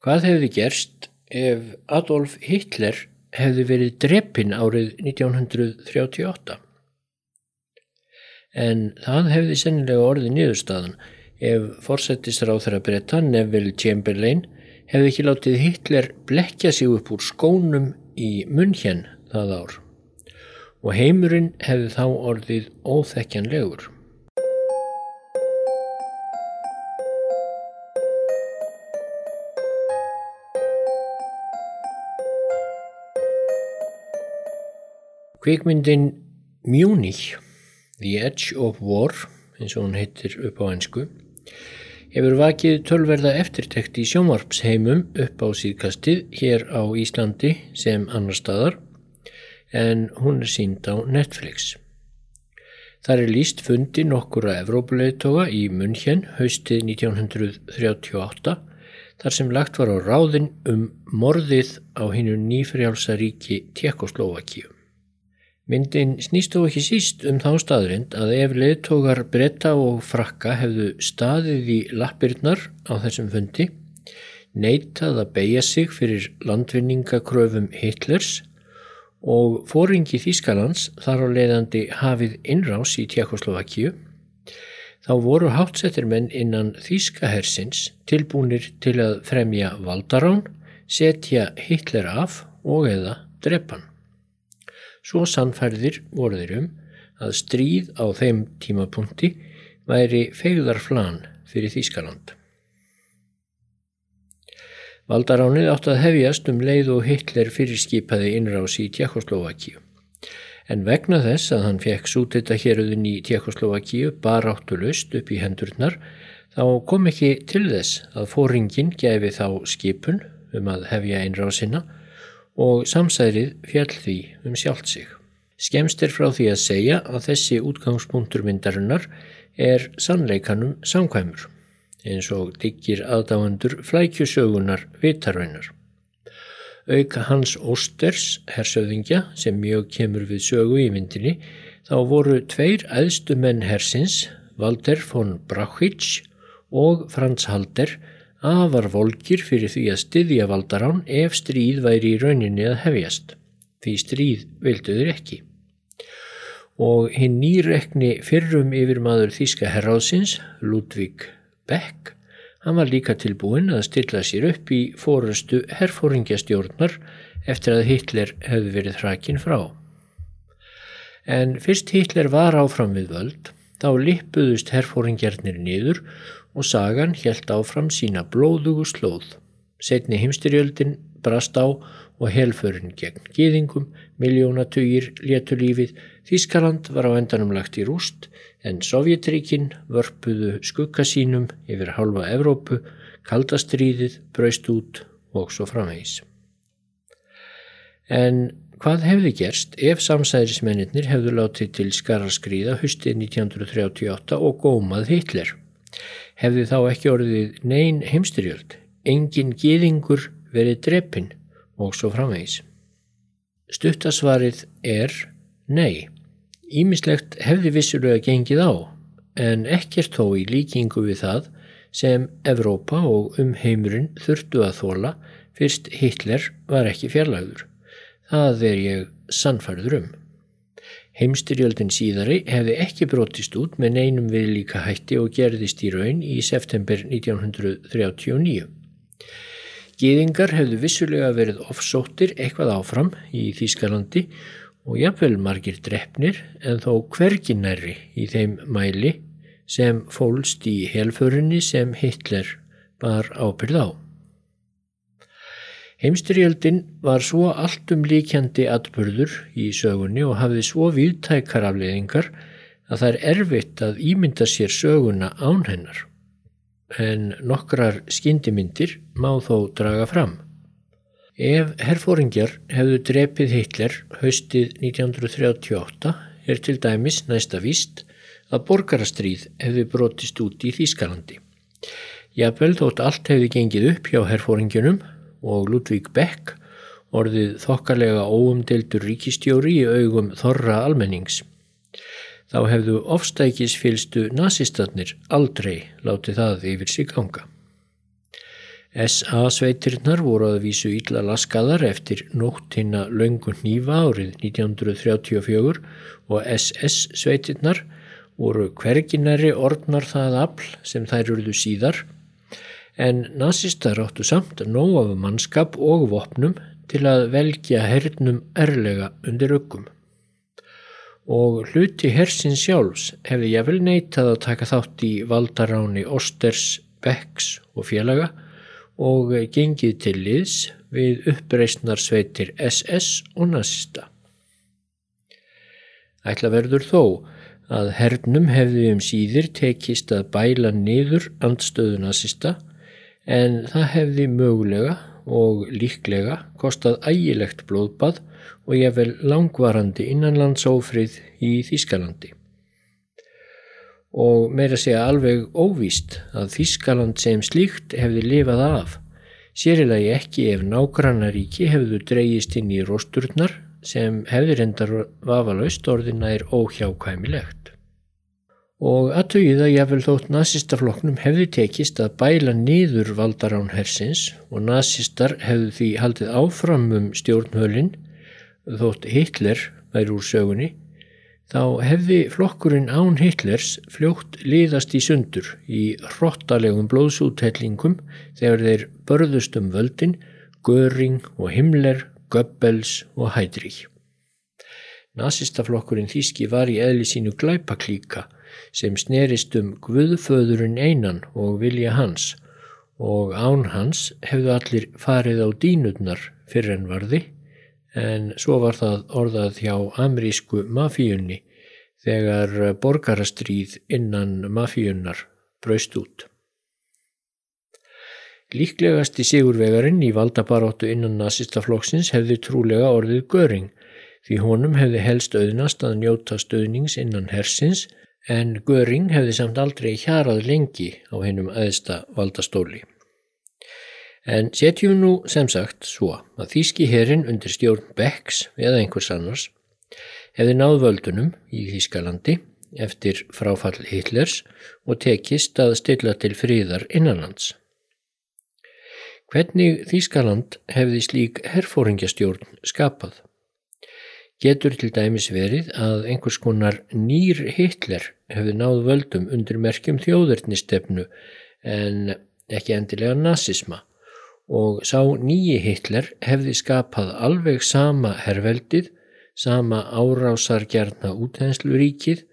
Hvað hefði gerst ef Adolf Hitler hefði verið dreppin árið 1938? En það hefði sennilega orðið niðurstaðan ef forsættisráð þeirra breyta Neville Chamberlain hefði ekki látið Hitler blekja sig upp úr skónum í munn það ár og heimurinn hefði þá orðið óþekkjanlegur. Kvikmyndin Munich, The Edge of War, eins og hún heitir upp á einsku, hefur vakið tölverða eftirtekt í sjómarpsheimum upp á síðkastið hér á Íslandi sem annar staðar en hún er sínd á Netflix. Þar er líst fundi nokkura Evrópuleitóga í München haustið 1938 þar sem lagt var á ráðin um morðið á hinnu nýfrjálsaríki Tjekkoslovakíu. Myndin snýst þó ekki síst um þá staðrind að ef leðtógar bretta og frakka hefðu staðið í lappirnar á þessum fundi, neitað að beigja sig fyrir landvinningakröfum Hitlers og fóringi Þýskalands þar á leiðandi hafið innrás í Tjekkoslovakíu, þá voru hátsettir menn innan Þýskahersins tilbúinir til að fremja valdarán, setja Hitler af og eða drepan. Svo sannfærðir voruður um að stríð á þeim tímapunkti væri fegðarflan fyrir Þýskaland. Valdaránið átt að hefjast um leið og Hitler fyrirskipaði innrás í Tjekkoslovakíu. En vegna þess að hann fekk sútita héruðin í Tjekkoslovakíu bara áttulust upp í hendurnar þá kom ekki til þess að fóringin gefi þá skipun um að hefja innrásina og samsærið fjall því um sjálft sig. Skemst er frá því að segja að þessi útgangspunktur myndarinnar er sannleikanum samkvæmur, eins og diggir aðdáendur flækjusögunar vitarveinar. Auk Hans Ósters, hersöðingja, sem mjög kemur við sögu í myndinni, þá voru tveir æðstu menn hersins, Walter von Brauchitsch og Franz Halder, afar volkir fyrir því að styðja valdarán ef stríð væri í rauninni að hefjast. Því stríð vilduður ekki. Og hinn nýrekni fyrrum yfir maður Þíska herráðsins, Ludvík Beck, hann var líka tilbúin að stilla sér upp í fórustu herfóringjastjórnar eftir að Hitler hefði verið hrakin frá. En fyrst Hitler var áfram við völd, þá lippuðust herfóringjarnir niður og sagan helt áfram sína blóðugu slóð. Setni heimstyrjöldin brast á og helförin gegn gýðingum, miljónatugir, létulífið, Þískaland var á endanum lagt í rúst en Sovjetríkin vörpuðu skukka sínum yfir halva Evrópu, kaldastríðið, braust út og svo framvegis. En hvað hefði gerst ef samsæðismennir hefðu látið til skaraskríða höstið 1938 og gómað Hitler? Hefði þá ekki orðið neyn heimstyrjöld, engin gýðingur verið drepin og svo framvegis. Stuttasvarið er nei. Ímislegt hefði vissulega gengið á, en ekkert þó í líkingu við það sem Evrópa og umheimurinn þurftu að þóla fyrst Hitler var ekki fjarlagður. Það er ég sannfærður um. Heimstyrjöldin síðari hefði ekki brotist út með neinum við líka hætti og gerðist í raun í september 1939. Gýðingar hefðu vissulega verið ofsóttir eitthvað áfram í Þýskalandi og jafnvel margir drefnir en þó hverginæri í þeim mæli sem fólst í helförinni sem Hitler var ábyrð á. Heimstyrjöldin var svo alltum líkjandi atbyrður í sögunni og hafði svo viðtækar afleiðingar að það er erfitt að ímynda sér söguna án hennar. En nokkrar skyndimyndir má þó draga fram. Ef herfóringjar hefðu drepið Hitler haustið 1938 er til dæmis næsta víst að borgarastríð hefði brotist út í Þýskalandi. Jafnvel þótt allt hefði gengið upp hjá herfóringjunum og Ludvík Beck orðið þokkarlega óumdeldur ríkistjóri í augum þorra almennings. Þá hefðu ofstækisfylstu nazistatnir aldrei látið það yfir sig ganga. SA-sveitirnar voru að vísu ítla laskaðar eftir nóttina laungun nýfa árið 1934 og SS-sveitirnar voru hverginari orðnar það afl sem þær urðu síðar en nazistar áttu samt nóg af mannskap og vopnum til að velja hernum erlega undir öggum. Og hluti hersin sjálfs hefði ég vel neitað að taka þátt í valdaráni Osters, Becks og félaga og gengið til liðs við uppreysnarsveitir SS og nazista. Ætla verður þó að hernum hefði um síðir tekist að bæla niður andstöðu nazista en það hefði mögulega og líklega kostað ægilegt blóðbað og ég vel langvarandi innanlandsófrið í Þískalandi. Og meira segja alveg óvíst að Þískaland sem slíkt hefði lifað af, sérilagi ekki ef nágrannaríki hefðu dreyjist inn í rósturnar sem hefði reyndar vafalaust orðina er óhjákvæmilegt og aðtögið að jáfnvel þótt nazistafloknum hefði tekist að bæla niður valdarán hersins og nazistar hefðu því haldið áfram um stjórnhölinn þótt Hitler væri úr sögunni þá hefði flokkurinn án Hitlers fljótt liðast í sundur í hrottalegum blóðsúthellingum þegar þeir börðust um völdin, Göring og Himmler, Goebbels og Heydrich. Nazistaflokkurinn Þíski var í eðli sínu glæpaklíka sem snerist um Guðföðurinn einan og vilja hans og án hans hefðu allir farið á dínutnar fyrir en varði en svo var það orðað hjá amerísku mafíunni þegar borgarastríð innan mafíunnar braust út. Líklegasti sigurvegarinn í valdabaróttu innan nazistaflokksins hefði trúlega orðið göring því honum hefði helst auðnast að njóta stöðnings innan hersins en Göring hefði samt aldrei hjarað lengi á hennum aðsta valdastóli. En setjum nú sem sagt svo að Þíski herin undir stjórn Becks eða einhvers annars hefði náð völdunum í Þískalandi eftir fráfall Hitlers og tekist að stilla til fríðar innanlands. Hvernig Þískaland hefði slík herfóringjastjórn skapað? Getur til dæmis verið að einhvers konar nýr Hitler hefði náð völdum undir merkjum þjóðurnisstefnu en ekki endilega nazisma og sá nýji Hitler hefði skapað alveg sama herrveldið, sama árásargjarna útensluríkið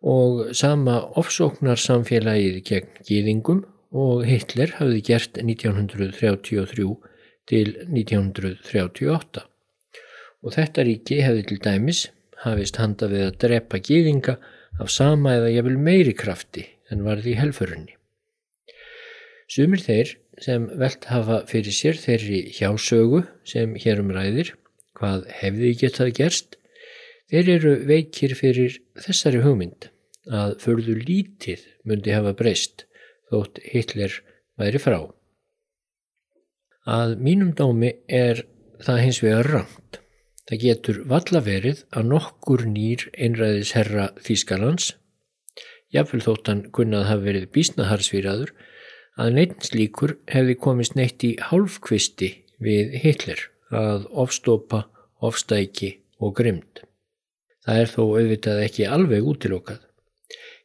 og sama ofsóknarsamfélagið gegn gýðingum og Hitler hafði gert 1933 til 1938 og þetta ríki hefði til dæmis hafist handa við að drepa gýðinga af sama eða jafnvel meiri krafti en varði í helfurunni. Sumir þeir sem velt hafa fyrir sér þeirri hjásögu sem hérum ræðir, hvað hefði getað gerst, þeir eru veikir fyrir þessari hugmynd að förðu lítið myndi hafa breyst þótt Hitler væri frá. Að mínum dómi er það hins vegar rangt. Það getur valla verið að nokkur nýr einræðis herra Þýskalands, jáfnvel þóttan kunnað hafi verið bísnaharsvíraður, að neittins líkur hefði komist neitt í hálfkvisti við Hitler að ofstopa, ofstæki og grimd. Það er þó auðvitað ekki alveg útilokað.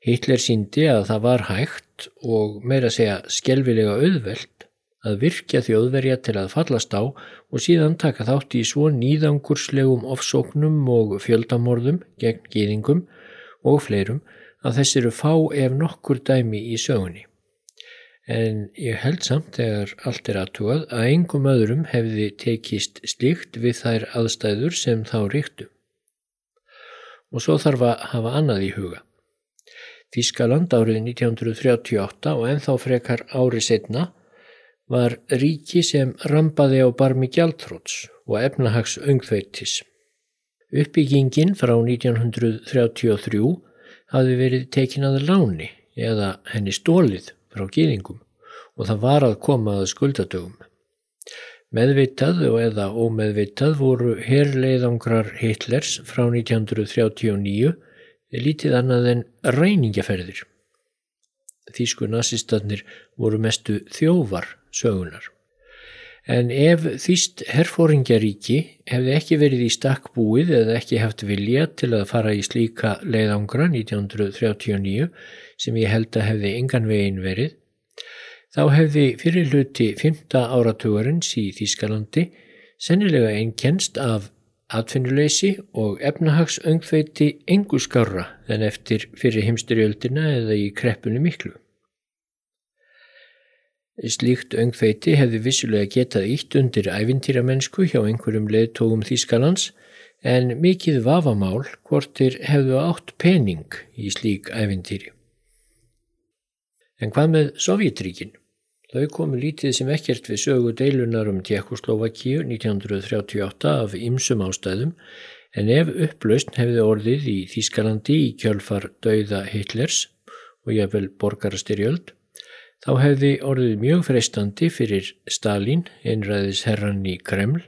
Hitler síndi að það var hægt og meira segja skelvilega auðvelt að virkja þjóðverja til að fallast á og síðan taka þátt í svo nýðangurslegum ofsóknum og fjöldamorðum gegn gýðingum og fleirum að þess eru fá ef nokkur dæmi í sögunni. En ég held samt þegar allt er aðtúað að engum öðrum hefði tekist slíkt við þær aðstæður sem þá ríktu. Og svo þarf að hafa annað í huga. Þískaland árið 1938 og enþá frekar ári setna var ríki sem rambaði á barmi gjaldtróts og efnahags öngþveitis. Uppbyggingin frá 1933 hafði verið tekin að láni eða henni stólið frá gýðingum og það var að koma að skuldadögum. Meðvitað og eða ómeðvitað voru herrleiðangrar Hitlers frá 1939 lítið annað en ræningaferðir. Þýsku nazistannir voru mestu þjóvar sögunar. En ef þýst herfóringjaríki hefði ekki verið í stakk búið eða ekki haft vilja til að fara í slíka leiðangra 1939 sem ég held að hefði engan vegin verið, þá hefði fyrir hluti 5. áratugarins í Þýskalandi sennilega einkennst af atfinnuleysi og efnahagsöngfeiti engu skarra en eftir fyrir heimsturjöldina eða í kreppunni miklu. Slíkt öngfeiti hefði vissulega getað ítt undir ævintýramennsku hjá einhverjum leðtógum Þýskalands en mikið vafamál hvortir hefðu átt pening í slík ævintýri. En hvað með Sovjetríkin? Þau komu lítið sem ekkert við sögu deilunar um Tjekkoslovakíu 1938 af ymsum ástæðum en ef upplaust hefði orðið í Þýskalandi í kjölfar dauða Hitlers og jáfnvel borgarastyrjöld Þá hefði orðið mjög freistandi fyrir Stalin, einræðis herran í Kreml,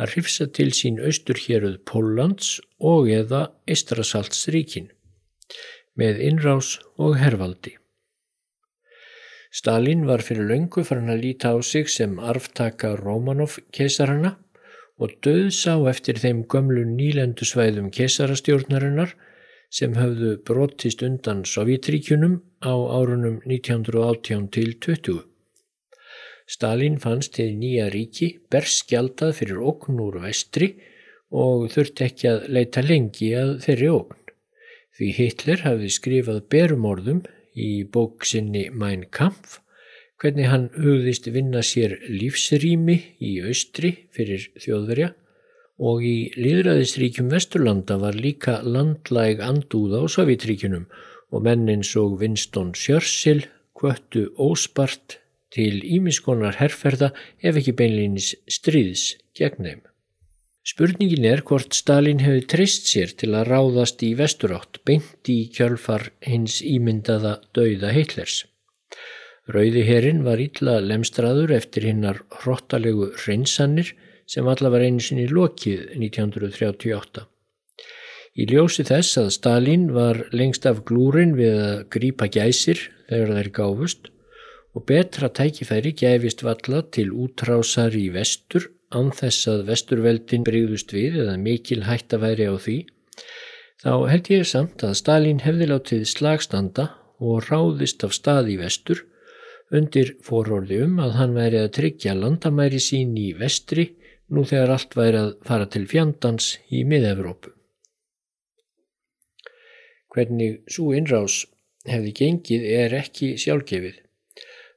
að hrifsa til sín austurhéruð Póllands og eða Eistrasaltsríkin með innrás og hervaldi. Stalin var fyrir löngu farin að líta á sig sem arftaka Romanov kesarana og döð sá eftir þeim gömlu nýlendu svæðum kesarastjórnarinnar sem höfðu brotist undan Sovjetríkjunum á árunum 1918 til 20. Stalin fannst til nýja ríki berskjaldað fyrir okn úr vestri og þurfti ekki að leita lengi að þeirri okn. Því Hitler hafði skrifað berumorðum í bóksinni Mein Kampf hvernig hann hugðist vinna sér lífsrými í austri fyrir þjóðverja og í líðræðisríkjum Vesturlanda var líka landlæg andúða á Sovjetríkunum og mennin svo Winston Churchill kvöttu óspart til ímiskonar herrferða ef ekki beinlýnis stríðs gegn þeim. Spurningin er hvort Stalin hefði trist sér til að ráðast í vesturátt beint í kjölfar hins ímyndaða dauða Hitlers. Rauði herin var illa lemstraður eftir hinnar hróttalegu hreinsanir sem alla var einu sinni lokið 1938. Í ljósi þess að Stalin var lengst af glúrin við að grípa gæsir þegar þær gáfust og betra tækifæri gæfist valla til útrásar í vestur án þess að vesturveldin brygðust við eða mikil hætt að væri á því, þá held ég samt að Stalin hefði látið slagstanda og ráðist af stað í vestur undir fororði um að hann væri að tryggja landamæri sín í vestri nú þegar allt væri að fara til fjandans í mið-Evrópu. Hvernig svo innrás hefði gengið er ekki sjálfgefið.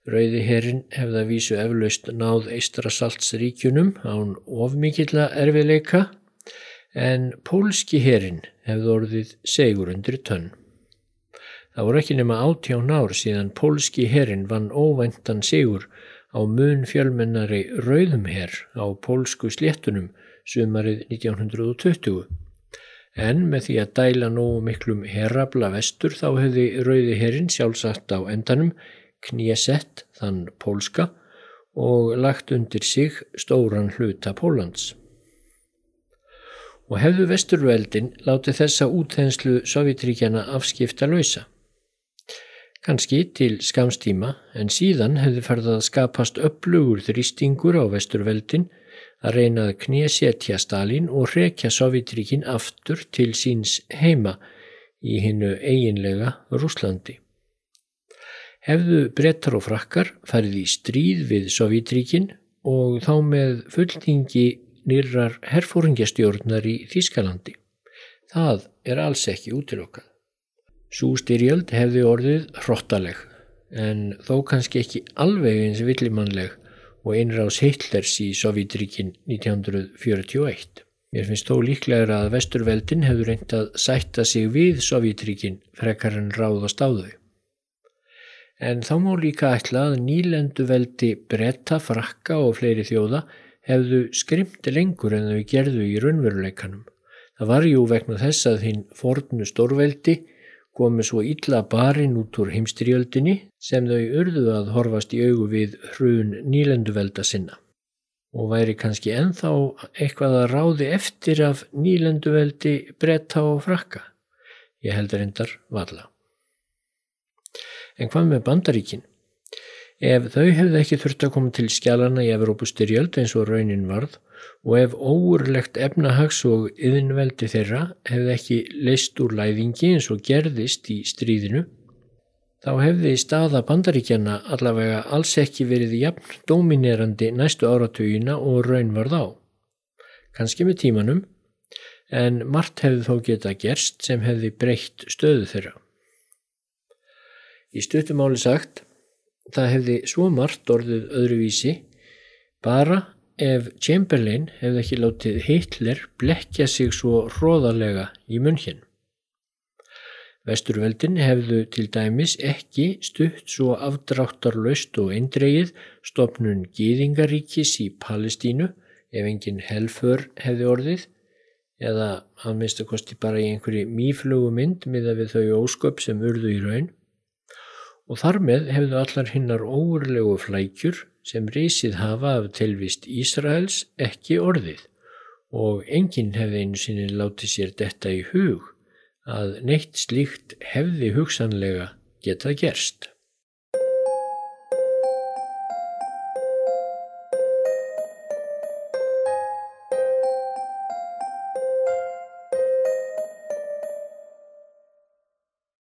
Rauði herin hefði að vísu eflaust náð Eistrasaltsríkjunum án ofmikilla erfiðleika en pólski herin hefði orðið segur undir tönn. Það voru ekki nema átján ár síðan pólski herin vann óvæntan segur á mun fjölmennari rauðumher á pólsku sléttunum sumarið 1920. En með því að dæla nógu miklum herrabla vestur þá hefði rauði herrin sjálfsagt á endanum knésett þann pólska og lagt undir sig stóran hluta Pólans. Og hefðu vesturveldin látið þessa útþenslu Sovjetríkjana afskipta lausa. Kanski til skamstíma en síðan hefði farið að skapast upplugur þrýstingur á vesturveldin að reyna að knésetja Stalin og rekja Sovjetríkin aftur til síns heima í hinnu eiginlega Rúslandi. Hefðu brettar og frakkar farið í stríð við Sovjetríkin og þá með fulltingi nýrar herfóringjastjórnar í Þískalandi. Það er alls ekki útilokkað. Sú styrjöld hefði orðið hróttaleg en þó kannski ekki alveg eins villimannleg og einráðs Hitlers í Sovjetríkin 1941. Mér finnst þó líklegra að vesturveldin hefur reynd að sætta sig við Sovjetríkin frekar en ráðast á þau. En þá má líka ætla að nýlendu veldi bretta, frakka og fleiri þjóða hefðu skrimti lengur en þau gerðu í raunveruleikanum. Það var jú vegna þess að hinn fornu stórveldi komu svo illa barinn út úr heimstyrjöldinni sem þau urðu að horfast í augu við hrun nýlenduvelda sinna og væri kannski enþá eitthvað að ráði eftir af nýlenduveldi bretta og frakka. Ég held reyndar valla. En hvað með bandaríkin? Ef þau hefði ekki þurft að koma til skjálana í Evrópustyrjöld eins og raunin varð og ef óurlegt efnahags og yðinveldi þeirra hefði ekki leist úr læðingi eins og gerðist í stríðinu, þá hefði staða bandaríkjana allavega alls ekki verið jafn dominerandi næstu áratugina og raun varð á. Kanski með tímanum, en margt hefði þó geta gerst sem hefði breytt stöðu þeirra. Í stuttumáli sagt, það hefði svo margt orðið öðruvísi bara ef Chamberlain hefði ekki látið Hitler blekja sig svo hróðalega í munn. Vesturveldin hefðu til dæmis ekki stutt svo afdráttarlaust og eindreið stopnun Gýðingaríkis í Palestínu ef engin helfur hefði orðið eða að minnstakosti bara í einhverju mýflugumynd miða við þau ósköp sem urðu í raun og þar með hefðu allar hinnar óurlegu flækjur sem risið hafa af tilvist Ísraels ekki orðið og enginn hefði einu sinni látið sér detta í hug að neitt slíkt hefði hugsanlega getað gerst.